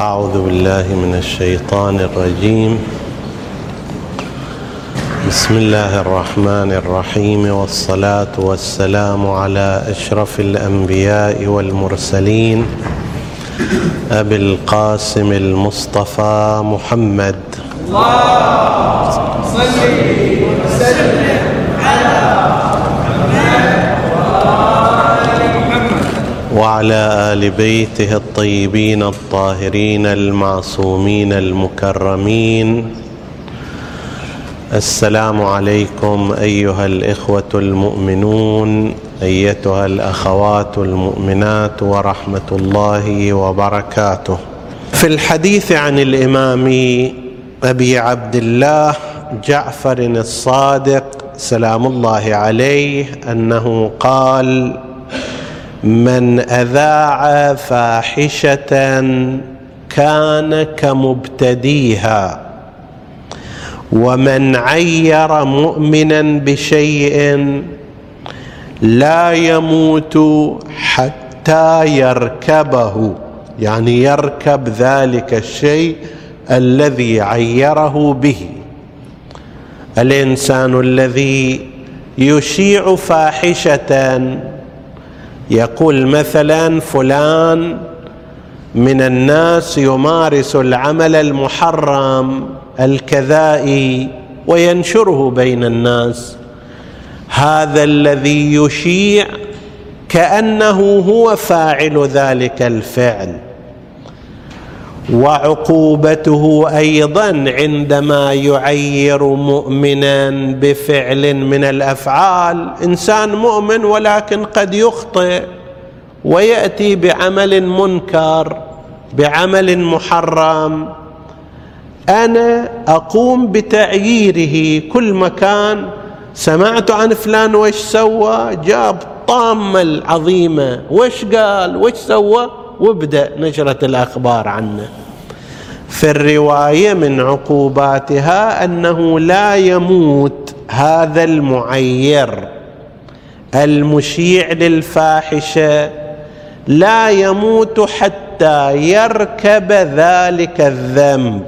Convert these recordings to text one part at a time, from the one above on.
أعوذ بالله من الشيطان الرجيم. بسم الله الرحمن الرحيم والصلاة والسلام على أشرف الأنبياء والمرسلين أبي القاسم المصطفى محمد. الله صل وسلم على وعلى آل بيته الطيبين الطاهرين المعصومين المكرمين. السلام عليكم أيها الإخوة المؤمنون أيتها الأخوات المؤمنات ورحمة الله وبركاته. في الحديث عن الإمام أبي عبد الله جعفر الصادق سلام الله عليه أنه قال من أذاع فاحشة كان كمبتديها ومن عير مؤمنا بشيء لا يموت حتى يركبه. يعني يركب ذلك الشيء الذي عيره به. الإنسان الذي يشيع فاحشة يقول مثلا فلان من الناس يمارس العمل المحرم الكذائي وينشره بين الناس. هذا الذي يشيع كأنه هو فاعل ذلك الفعل. وعقوبته أيضا عندما يعير مؤمنا بفعل من الأفعال. إنسان مؤمن ولكن قد يخطئ ويأتي بعمل منكر بعمل محرم. أنا أقوم بتعييره كل مكان. سمعت عن فلان وش سوى؟ جاب طامة العظيمة. وش قال؟ وش سوى؟ وابدأ نشرة الأخبار عنه. في الرواية من عقوباتها أنه لا يموت هذا المعير المشيع للفاحشة لا يموت حتى يركب ذلك الذنب.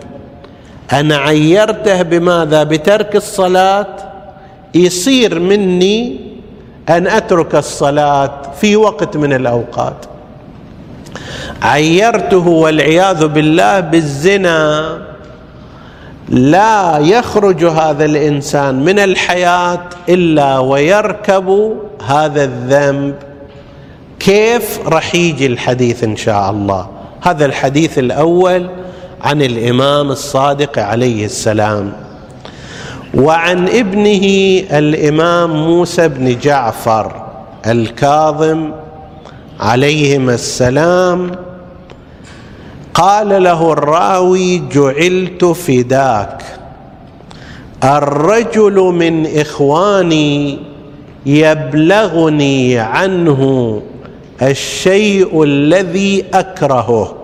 أنا عيرته بماذا؟ بترك الصلاة؟ يصير مني أن أترك الصلاة في وقت من الأوقات. عيرته والعياذ بالله بالزنا. لا يخرج هذا الإنسان من الحياة إلا ويركب هذا الذنب. كيف؟ رح يجي الحديث إن شاء الله. هذا الحديث الأول عن الإمام الصادق عليه السلام. وعن ابنه الإمام موسى بن جعفر الكاظم عليهما السلام. قال له الراوي جعلت فداك. الرجل من إخواني يبلغني عنه الشيء الذي أكرهه.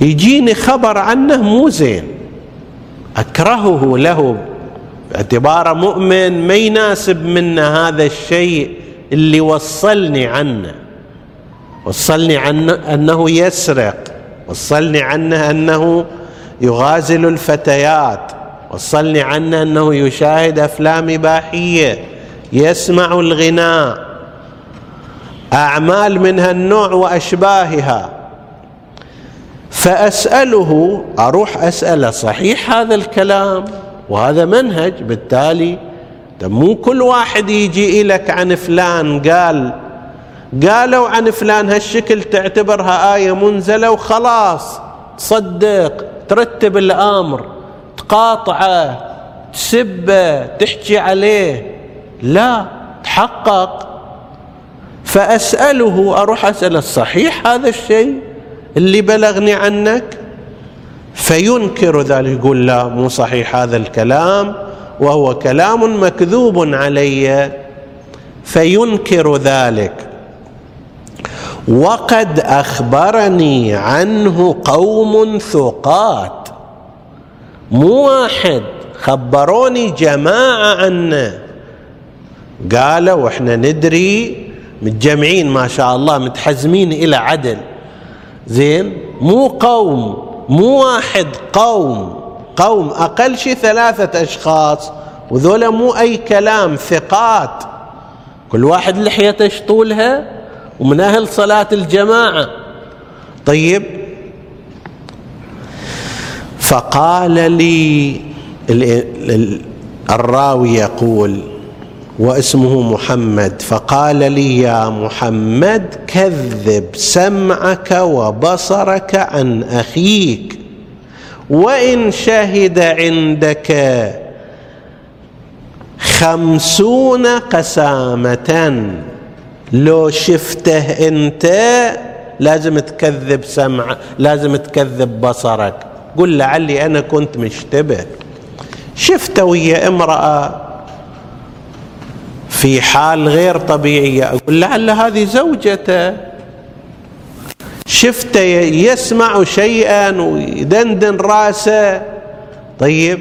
يجيني خبر عنه مو زين. أكرهه له باعتباره مؤمن ما يناسب منا هذا الشيء. اللي وصلني عنه. وصلني عنه أنه يسرق. وصلني عنه أنه يغازل الفتيات. وصلني عنه أنه يشاهد أفلام إباحية يسمع الغناء. أعمال من هالنوع وأشباهها. فأسأله أروح أسأله صحيح هذا الكلام؟ وهذا منهج بالتالي مو كل واحد يجي لك عن فلان قال قالوا عن فلان هالشكل تعتبرها آية منزلة وخلاص تصدق ترتب الأمر تقاطعه تسبه تحكي عليه لا تحقق. فأسأله أروح أسأل الصحيح هذا الشيء اللي بلغني عنك؟ فينكر ذلك يقول لا مو صحيح هذا الكلام. وهو كلام مكذوب علي فينكر ذلك. وقد أخبرني عنه قوم ثقات. مو واحد خبروني جماعة عنه. قالوا إحنا ندري متجمعين ما شاء الله متحزمين إلى عدل. زين؟ مو قوم مو واحد قوم. قوم أقل شيء ثلاثة أشخاص وذولا مو أي كلام ثقات. كل واحد لحيته طولها؟ ومن أهل صلاة الجماعة. طيب. فقال لي الراوي يقول واسمه محمد. فقال لي يا محمد كذب سمعك وبصرك عن أخيك. وإن شهد عندك خمسون قسامة. لو شفته أنت لازم تكذب سمع لازم تكذب بصرك. قل لعلي أنا كنت مشتبه. شفته ويا امرأة في حال غير طبيعية. أقول لعل هذه زوجته. شفته يسمع شيئا ويدندن راسه. طيب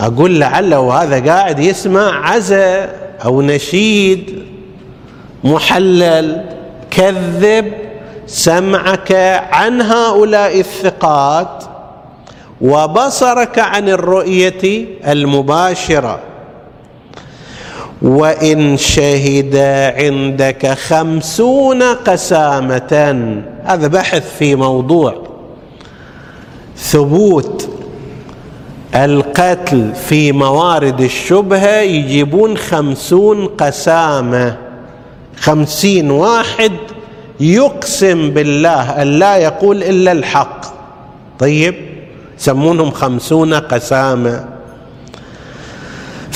أقول لعله هذا قاعد يسمع عزا أو نشيد محلل كذب سمعك عن هؤلاء الثقات وبصرك عن الرؤية المباشرة. وإن شهد عندك خمسون قسامة. هذا بحث في موضوع ثبوت القتل في موارد الشبهة يجيبون خمسون قسامة. خمسين واحد يقسم بالله أن لا يقول إلا الحق. طيب يسمونهم خمسون قسامة.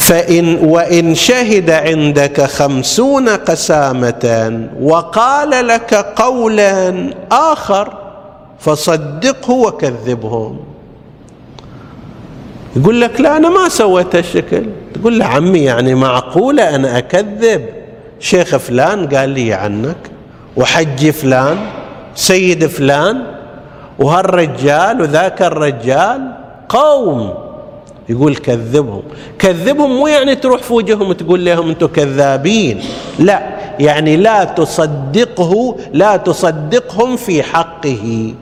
فإن وإن شهد عندك خمسون قسامة وقال لك قولا آخر فصدقه وكذبهم. يقول لك لا أنا ما سويت الشكل تقول له عمي يعني معقولة أنا أكذب؟ شيخ فلان قال لي عنك وحج فلان سيد فلان وهالرجال وذاك الرجال قوم. يقول كذبهم. كذبهم مو يعني تروح في وجههم وتقول لهم أنتم كذابين. لا يعني لا تصدقه لا تصدقهم في حقه.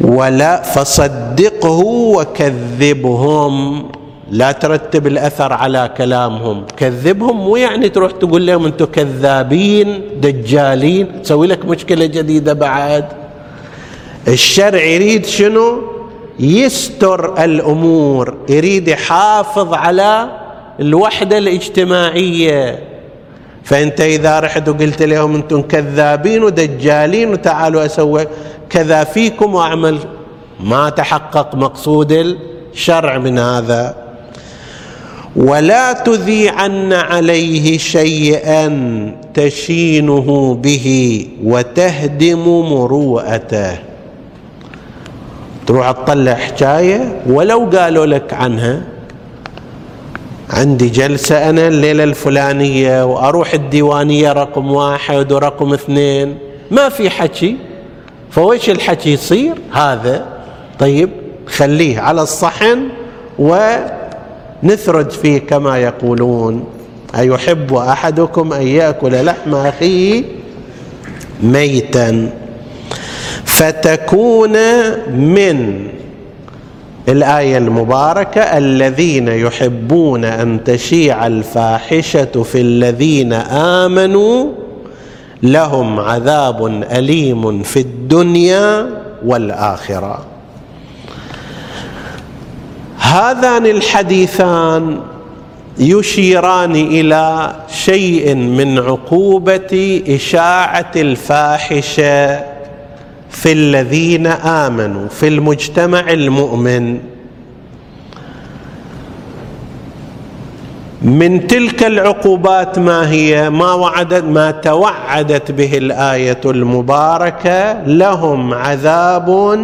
ولا فصدقه وكذبهم. لا ترتب الأثر على كلامهم. كذبهم مو يعني تروح تقول لهم أنتم كذابين دجالين. تسوي لك مشكلة جديدة بعد. الشرع يريد شنو؟ يستر الأمور يريد يحافظ على الوحدة الاجتماعية. فأنت إذا رحت وقلت لهم أنتم كذابين ودجالين وتعالوا أسوي كذا فيكم وأعمل ما تحقق مقصود الشرع من هذا. ولا تذيعن عليه شيئا تشينه به وتهدم مروءته. تروح تطلع حكاية ولو قالوا لك عنها. عندي جلسة أنا الليلة الفلانية وأروح الديوانية رقم واحد ورقم اثنين. ما في حكي. فويش الحكي يصير؟ هذا. طيب خليه على الصحن و نثرج فيه كما يقولون. أيحب أحدكم أن يأكل لحم أخيه ميتا. فتكون من الآية المباركة الذين يحبون أن تشيع الفاحشة في الذين آمنوا لهم عذاب أليم في الدنيا والآخرة. هذان الحديثان يشيران إلى شيء من عقوبة إشاعة الفاحشة في الذين آمنوا في المجتمع المؤمن. من تلك العقوبات ما هي؟ ما وعدت ما توعدت به الآية المباركة؟ لهم عذاب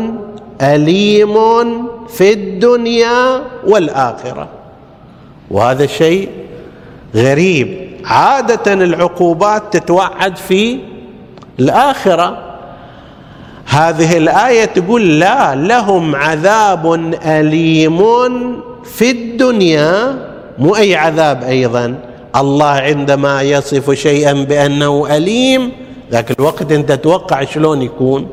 أليم في الدنيا والآخرة. وهذا شيء غريب. عادة العقوبات تتوعد في الآخرة. هذه الآية تقول لا لهم عذاب أليم في الدنيا مو أي عذاب أيضا. الله عندما يصف شيئا بأنه أليم ذاك الوقت أنت تتوقع شلون يكون.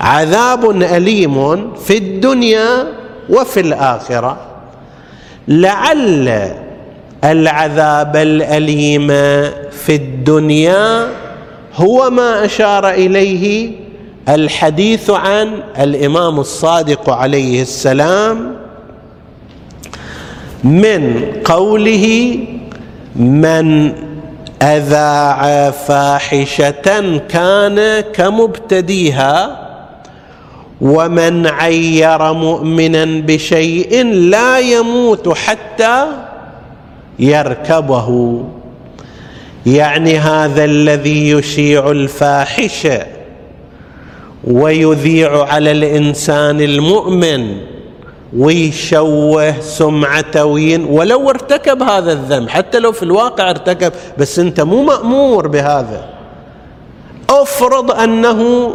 عذاب أليم في الدنيا وفي الآخرة. لعل العذاب الأليم في الدنيا هو ما أشار إليه الحديث عن الإمام الصادق عليه السلام من قوله من أذاع فاحشة كان كمبتديها ومن عير مؤمنا بشيء لا يموت حتى يركبه. يعني هذا الذي يشيع الفاحشة. ويذيع على الإنسان المؤمن ويشوه سمعته وين ولو ارتكب هذا الذنب حتى لو في الواقع ارتكب بس أنت مو مأمور بهذا. افرض أنه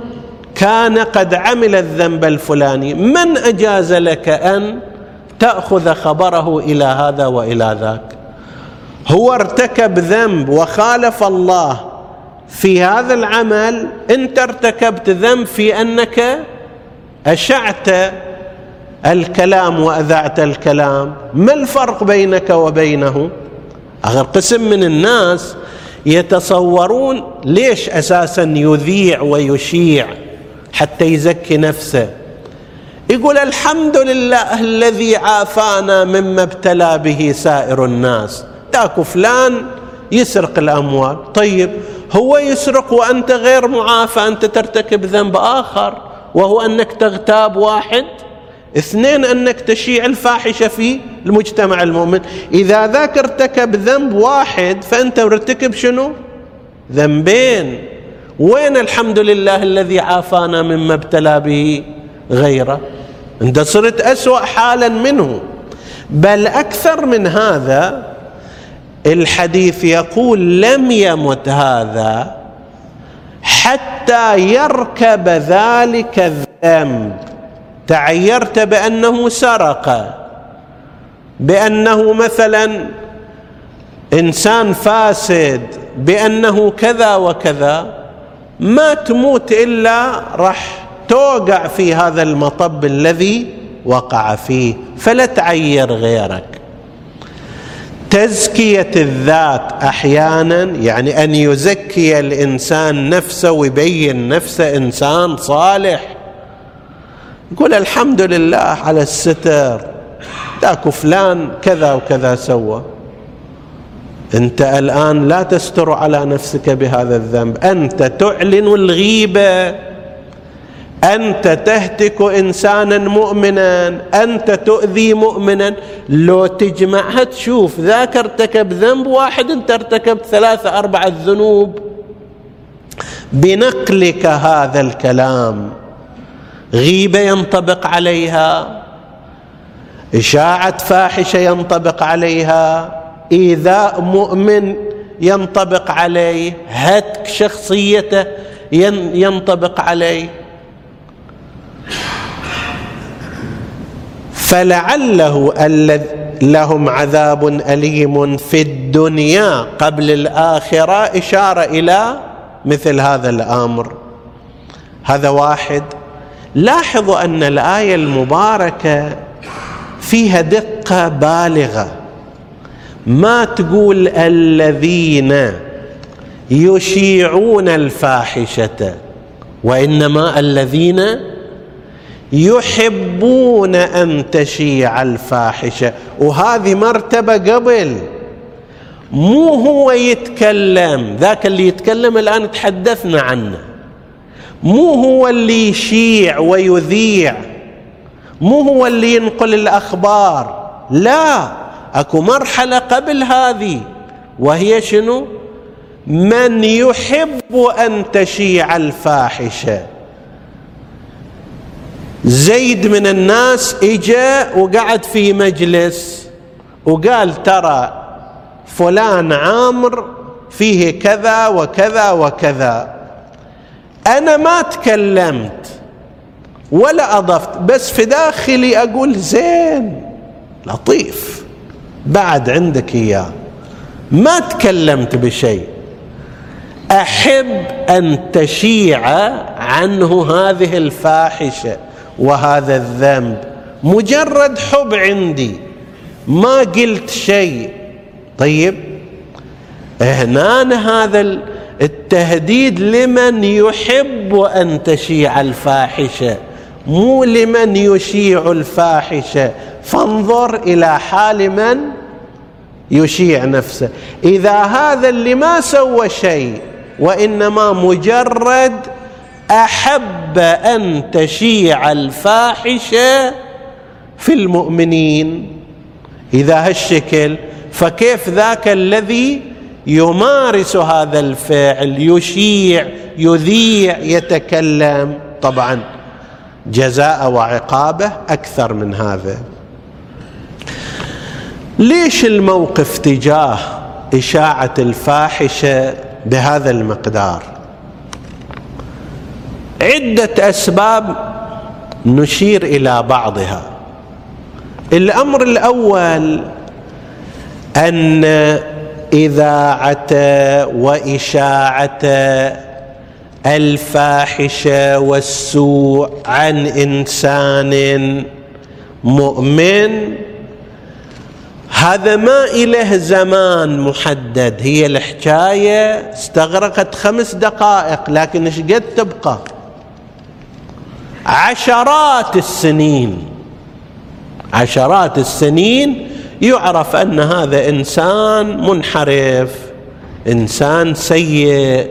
كان قد عمل الذنب الفلاني من أجاز لك أن تأخذ خبره إلى هذا وإلى ذاك؟ هو ارتكب ذنب وخالف الله في هذا العمل انت ارتكبت ذنب في انك اشعت الكلام واذعت الكلام. ما الفرق بينك وبينه؟ اخر قسم من الناس يتصورون ليش أساسا يذيع ويشيع حتى يزكي نفسه. يقول الحمد لله الذي عافانا مما ابتلى به سائر الناس. تاكو فلان يسرق الأموال. طيب هو يسرق وأنت غير معافى انت ترتكب ذنب آخر وهو أنك تغتاب واحد. اثنين أنك تشيع الفاحشة في المجتمع المؤمن. إذا ذاك ارتكب ذنب واحد فأنت مرتكب شنو؟ ذنبين. وين الحمد لله الذي عافانا مما ابتلى به غيره؟ انت صرت أسوأ حالا منه. بل أكثر من هذا الحديث يقول لم يمت هذا حتى يركب ذلك الذنب. تعيرت بأنه سرق بأنه مثلا إنسان فاسد بأنه كذا وكذا ما تموت إلا راح توقع في هذا المطب الذي وقع فيه فلا تعير غيرك. تزكية الذات أحيانا يعني أن يزكي الإنسان نفسه ويبين نفسه إنسان صالح. يقول الحمد لله على الستر. ذاك فلان كذا وكذا سوى. أنت الآن لا تستر على نفسك بهذا الذنب. أنت تعلن الغيبة. أنت تهتك إنسانا مؤمنا أنت تؤذي مؤمنا. لو تجمعها تشوف ذاك ارتكب ذنب واحد أنت ارتكبت ثلاثة اربعه ذنوب بنقلك هذا الكلام. غيبة ينطبق عليها. إشاعة فاحشة ينطبق عليها. إيذاء مؤمن ينطبق عليه. هتك شخصيته ينطبق عليه. فلعله لهم عذاب أليم في الدنيا قبل الآخرة. إشارة إلى مثل هذا الأمر. هذا واحد. لاحظوا أن الآية المباركة فيها دقة بالغة. ما تقول الذين يشيعون الفاحشة وإنما الذين يحبون أن تشيع الفاحشة. وهذه مرتبة قبل. مو هو يتكلم. ذاك اللي يتكلم الآن تحدثنا عنه. مو هو اللي يشيع ويذيع. مو هو اللي ينقل الأخبار. لا أكو مرحلة قبل هذه. وهي شنو؟ من يحب أن تشيع الفاحشة. زيد من الناس إجا وقعد في مجلس وقال ترى فلان عامر فيه كذا وكذا وكذا. أنا ما تكلمت ولا أضفت بس في داخلي أقول زين لطيف بعد عندك إياه. ما تكلمت بشيء. أحب أن تشيع عنه هذه الفاحشة. وهذا الذنب. مجرد حب عندي. ما قلت شيء. طيب. هنا هذا التهديد لمن يحب أن تشيع الفاحشة. مو لمن يشيع الفاحشة. فانظر إلى حال من يشيع نفسه. إذا هذا اللي ما سوى شيء وإنما مجرد أحب أن تشيع الفاحشة في المؤمنين. إذا هالشكل فكيف ذاك الذي يمارس هذا الفعل يشيع يذيع يتكلم؟ طبعا جزاء وعقابه أكثر من هذا. ليش الموقف تجاه إشاعة الفاحشة بهذا المقدار؟ عدة أسباب نشير إلى بعضها. الأمر الأول أن اذاعه واشاعه الفاحشه والسوء عن إنسان مؤمن هذا ما إله زمان محدد. هي الحكاية استغرقت خمس دقائق لكن إيش قد تبقى؟ عشرات السنين. عشرات السنين يعرف أن هذا إنسان منحرف إنسان سيء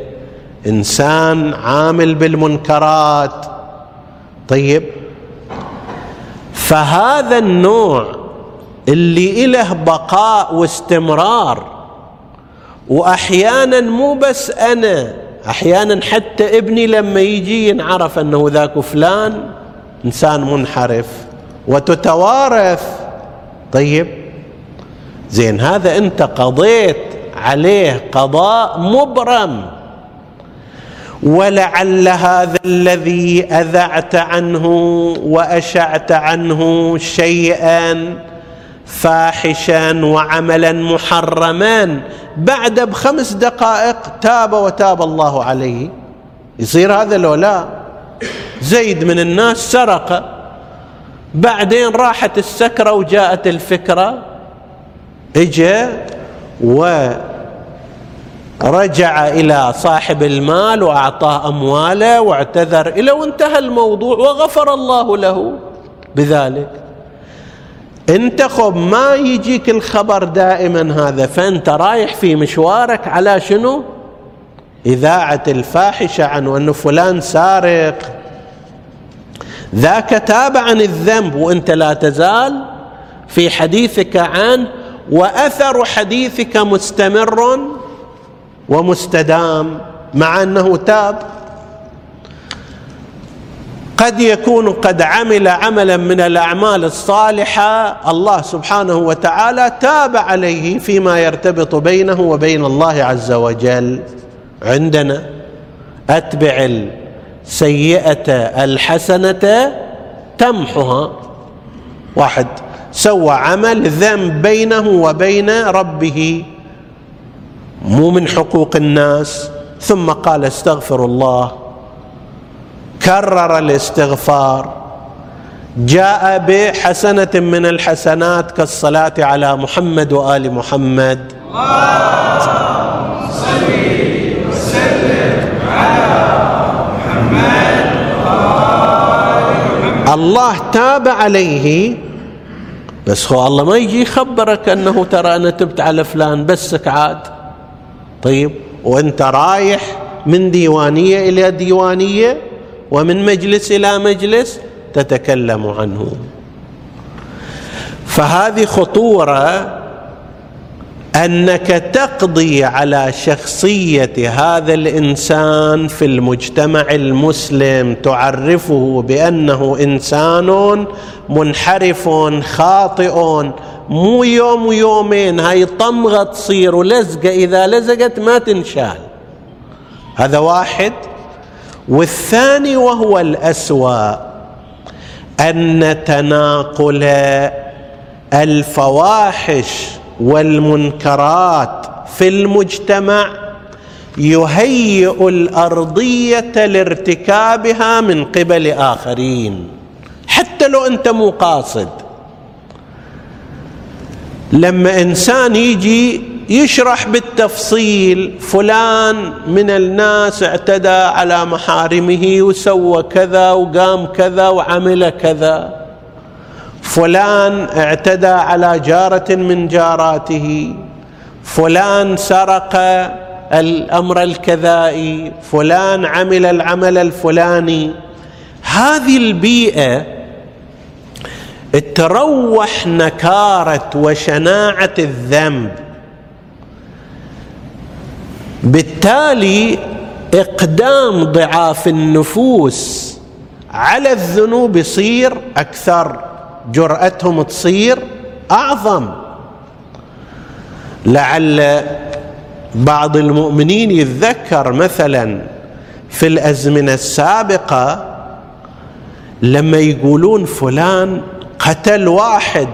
إنسان عامل بالمنكرات. طيب. فهذا النوع اللي إله بقاء واستمرار وأحيانا مو بس أنا أحيانا حتى ابني لما يجي ينعرف أنه ذاك فلان إنسان منحرف وتتوارث. طيب. زين هذا أنت قضيت عليه قضاء مبرم. ولعل هذا الذي أذعت عنه وأشعت عنه شيئا فاحشا وعملا محرما. بعد بخمس دقائق تاب وتاب الله عليه. يصير هذا لو لا؟ زيد من الناس سرق. بعدين راحت السكرة وجاءت الفكرة. إجا ورجع إلى صاحب المال وأعطاه أمواله واعتذر. إلى وانتهى الموضوع وغفر الله له بذلك. انت خب ما يجيك الخبر دائما هذا فأنت رايح في مشوارك على شنو؟ إذاعة الفاحشة عنه انه فلان سارق. ذاك تاب عن الذنب وأنت لا تزال في حديثك عنه وأثر حديثك مستمر ومستدام مع أنه تاب. قد يكون قد عمل عملا من الأعمال الصالحة الله سبحانه وتعالى تاب عليه فيما يرتبط بينه وبين الله عز وجل. عندنا أتبع السيئة الحسنة تمحها. واحد سوى عمل ذنب بينه وبين ربه مو من حقوق الناس. ثم قال استغفر الله. كرر الاستغفار. جاء بحسنة من الحسنات كالصلاة على محمد وآل محمد. الله تاب عليه. بس هو الله ما يجي يخبرك أنه ترى أنا تبت على فلان بسك عاد. طيب وأنت رايح من ديوانية إلى ديوانية؟ ومن مجلس إلى مجلس تتكلم عنه. فهذه خطورة أنك تقضي على شخصية هذا الإنسان في المجتمع المسلم تعرفه بأنه إنسان منحرف خاطئ مو يوم ويومين هاي طمغة تصير ولزقة إذا لزقت ما تنشال. هذا واحد. والثاني وهو الأسوأ أن تناقل الفواحش والمنكرات في المجتمع يهيئ الأرضية لارتكابها من قبل آخرين. حتى لو أنت مو قاصد. لما إنسان يجي يشرح بالتفصيل فلان من الناس اعتدى على محارمه وسوى كذا وقام كذا وعمل كذا. فلان اعتدى على جارة من جاراته. فلان سرق الأمر الكذائي. فلان عمل العمل الفلاني. هذه البيئة تروح نكارة وشناعة الذنب. بالتالي إقدام ضعاف النفوس على الذنوب يصير أكثر جرأتهم تصير أعظم. لعل بعض المؤمنين يتذكر مثلا في الأزمنة السابقة لما يقولون فلان قتل واحد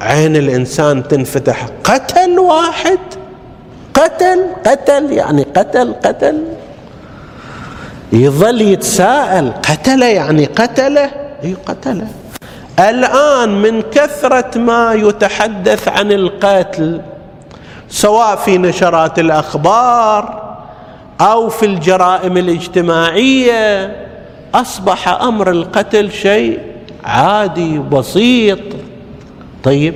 عين الإنسان تنفتح قتل واحد؟ قتل قتل يعني قتل قتل. يظل يتساءل قتل يعني قتله؟ إي قتله. الآن من كثرة ما يتحدث عن القتل سواء في نشرات الأخبار أو في الجرائم الاجتماعية أصبح أمر القتل شيء عادي بسيط. طيب.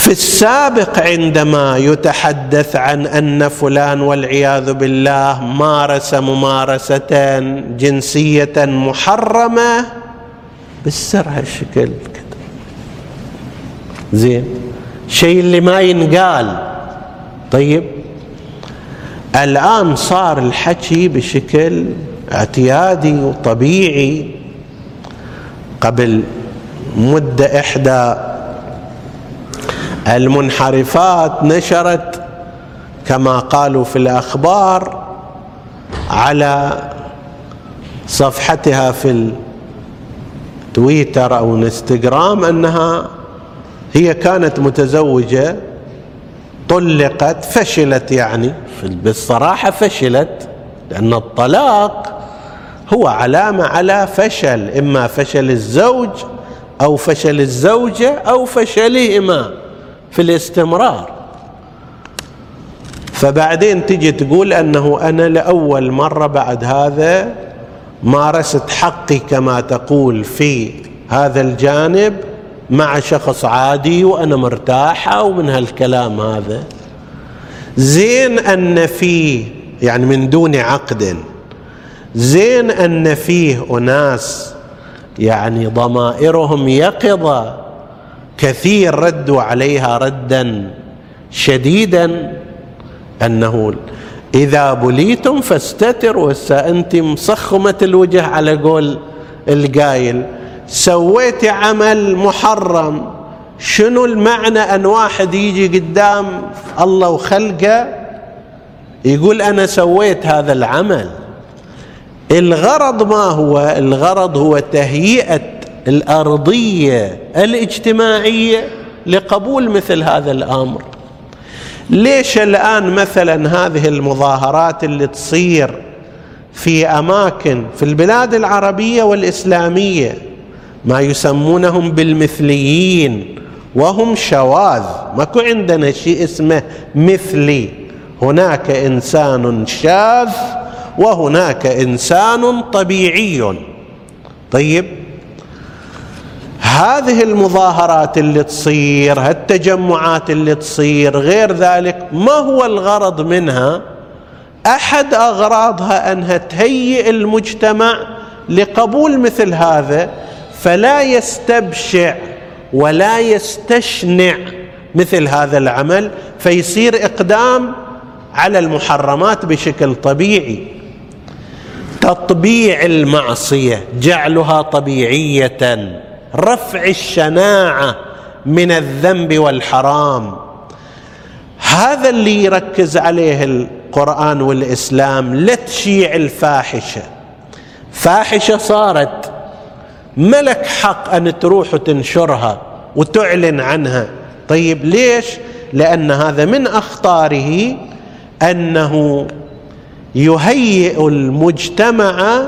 في السابق عندما يتحدث عن أن فلان والعياذ بالله مارس ممارسه جنسية محرمة بالسر هالشكل كده. زين. شيء اللي ما ينقال. طيب. الآن صار الحكي بشكل اعتيادي وطبيعي. قبل مدة إحدى المنحرفات نشرت كما قالوا في الأخبار على صفحتها في التويتر أو الانستغرام أنها هي كانت متزوجة طلقت فشلت يعني. بالصراحة فشلت لأن الطلاق هو علامة على فشل إما فشل الزوج أو فشل الزوجة أو فشلهما. في الاستمرار. فبعدين تجي تقول أنه أنا لأول مرة بعد هذا مارست حقي كما تقول في هذا الجانب مع شخص عادي وأنا مرتاحة ومن هالكلام هذا. زين أن فيه يعني من دون عقد زين أن فيه أناس يعني ضمائرهم يقظة كثير ردوا عليها ردا شديدا أنه إذا بليتم فاستتروا انت مصخمه الوجه على قول القايل. سويت عمل محرم شنو المعنى أن واحد يجي قدام الله وخلقه يقول أنا سويت هذا العمل؟ الغرض ما هو؟ الغرض هو تهيئة الأرضية الاجتماعية لقبول مثل هذا الأمر. ليش الآن مثلا هذه المظاهرات اللي تصير في أماكن في البلاد العربية والإسلامية؟ ما يسمونهم بالمثليين وهم شواذ. ماكو عندنا شيء اسمه مثلي. هناك إنسان شاذ وهناك إنسان طبيعي. طيب هذه المظاهرات اللي تصير هالتجمعات اللي تصير غير ذلك ما هو الغرض منها؟ أحد أغراضها أنها تهيئ المجتمع لقبول مثل هذا فلا يستبشع ولا يستشنع مثل هذا العمل فيصير إقدام على المحرمات بشكل طبيعي. تطبيع المعصية جعلها طبيعية. رفع الشناعه من الذنب والحرام. هذا اللي يركز عليه القرآن والإسلام لا تشيع الفاحشة. فاحشة صارت ملك حق أن تروح وتنشرها وتعلن عنها. طيب ليش؟ لأن هذا من أخطاره أنه يهيئ المجتمع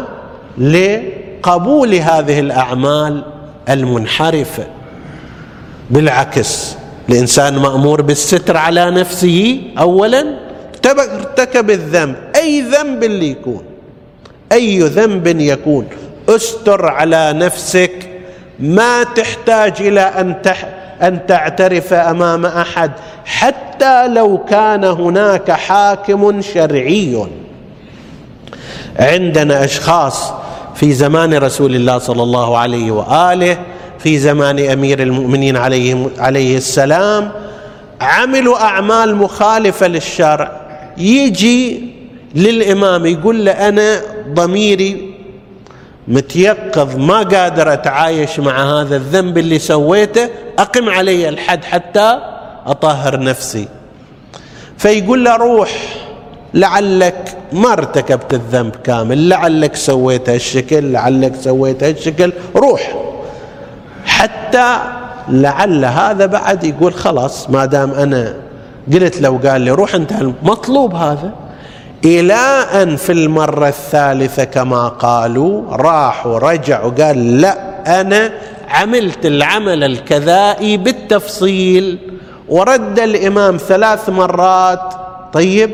لقبول هذه الأعمال. المنحرفه بالعكس الإنسان مأمور بالستر على نفسه اولا ارتكب الذنب. أي ذنب اللي يكون؟ أي ذنب يكون؟ استر على نفسك. ما تحتاج إلى أن تح أن تعترف أمام أحد حتى لو كان هناك حاكم شرعي. عندنا أشخاص في زمان رسول الله صلى الله عليه وآله في زمان أمير المؤمنين عليه عليه السلام عملوا أعمال مخالفة للشرع. يجي للإمام يقول له أنا ضميري متيقظ ما قادر أتعايش مع هذا الذنب اللي سويته أقم علي الحد حتى أطهر نفسي. فيقول له روح. لعلك ما ارتكبت الذنب كامل لعلك سويت هالشكل لعلك سويت هالشكل. روح. حتى لعل هذا بعد يقول خلاص ما دام أنا قلت لو قال لي روح انت المطلوب هذا. إلى أن في المرة الثالثة كما قالوا راح ورجع وقال لا أنا عملت العمل الكذائي بالتفصيل. ورد الإمام ثلاث مرات طيب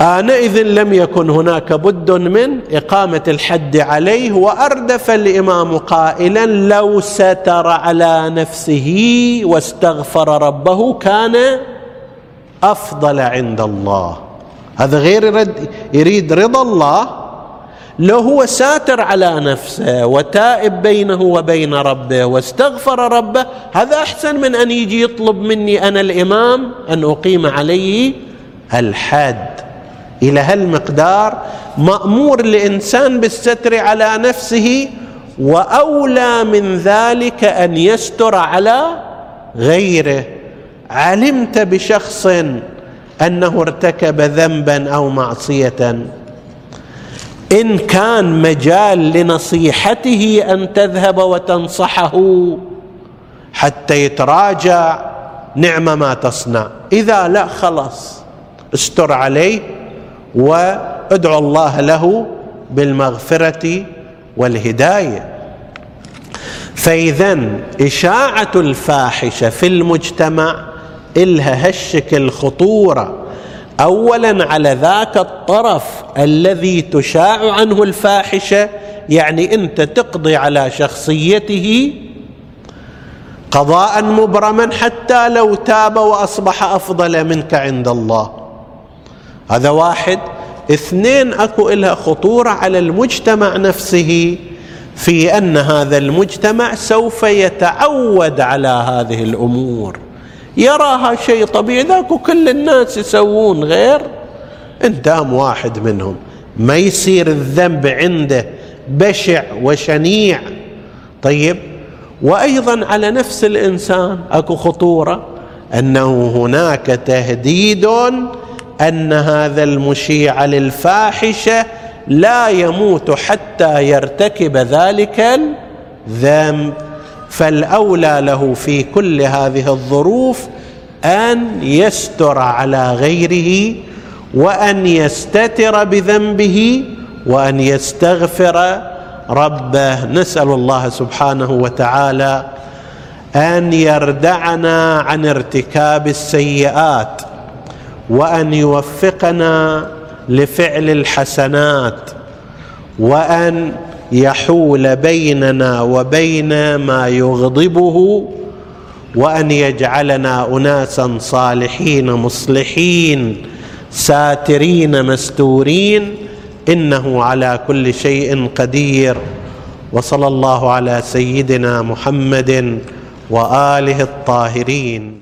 آنئذ لم يكن هناك بد من إقامة الحد عليه وأردف الإمام قائلا لو ستر على نفسه واستغفر ربه كان أفضل عند الله. هذا غير يرد يريد رضا الله. لو هو ساتر على نفسه وتائب بينه وبين ربه واستغفر ربه هذا أحسن من أن يجي يطلب مني أنا الإمام أن أقيم عليه الحد. إلى هالمقدار مأمور الإنسان بالستر على نفسه وأولى من ذلك أن يستر على غيره. علمت بشخص أنه ارتكب ذنبا أو معصية. إن كان مجال لنصيحته أن تذهب وتنصحه حتى يتراجع نعم ما تصنع. إذا لا خلاص استر عليه. وادعو الله له بالمغفرة والهداية. فإذا إشاعة الفاحشة في المجتمع إلها هالشكل خطوره اولا على ذاك الطرف الذي تشاع عنه الفاحشة يعني أنت تقضي على شخصيته قضاء مبرما حتى لو تاب وأصبح أفضل منك عند الله. هذا واحد. اثنين اكو لها خطورة على المجتمع نفسه في أن هذا المجتمع سوف يتعود على هذه الأمور. يراها شيء طبيعي. ذاك كل الناس يسوون غير. انت واحد منهم ما يصير الذنب عنده بشع وشنيع. طيب وأيضا على نفس الإنسان أكو خطورة أنه هناك تهديد أن هذا المشيع للفاحشة لا يموت حتى يرتكب ذلك الذنب. فالأولى له في كل هذه الظروف أن يستر على غيره وأن يستتر بذنبه وأن يستغفر ربه. نسأل الله سبحانه وتعالى أن يردعنا عن ارتكاب السيئات. وأن يوفقنا لفعل الحسنات وأن يحول بيننا وبين ما يغضبه وأن يجعلنا أناسا صالحين مصلحين ساترين مستورين إنه على كل شيء قدير. وصلى الله على سيدنا محمد وآله الطاهرين.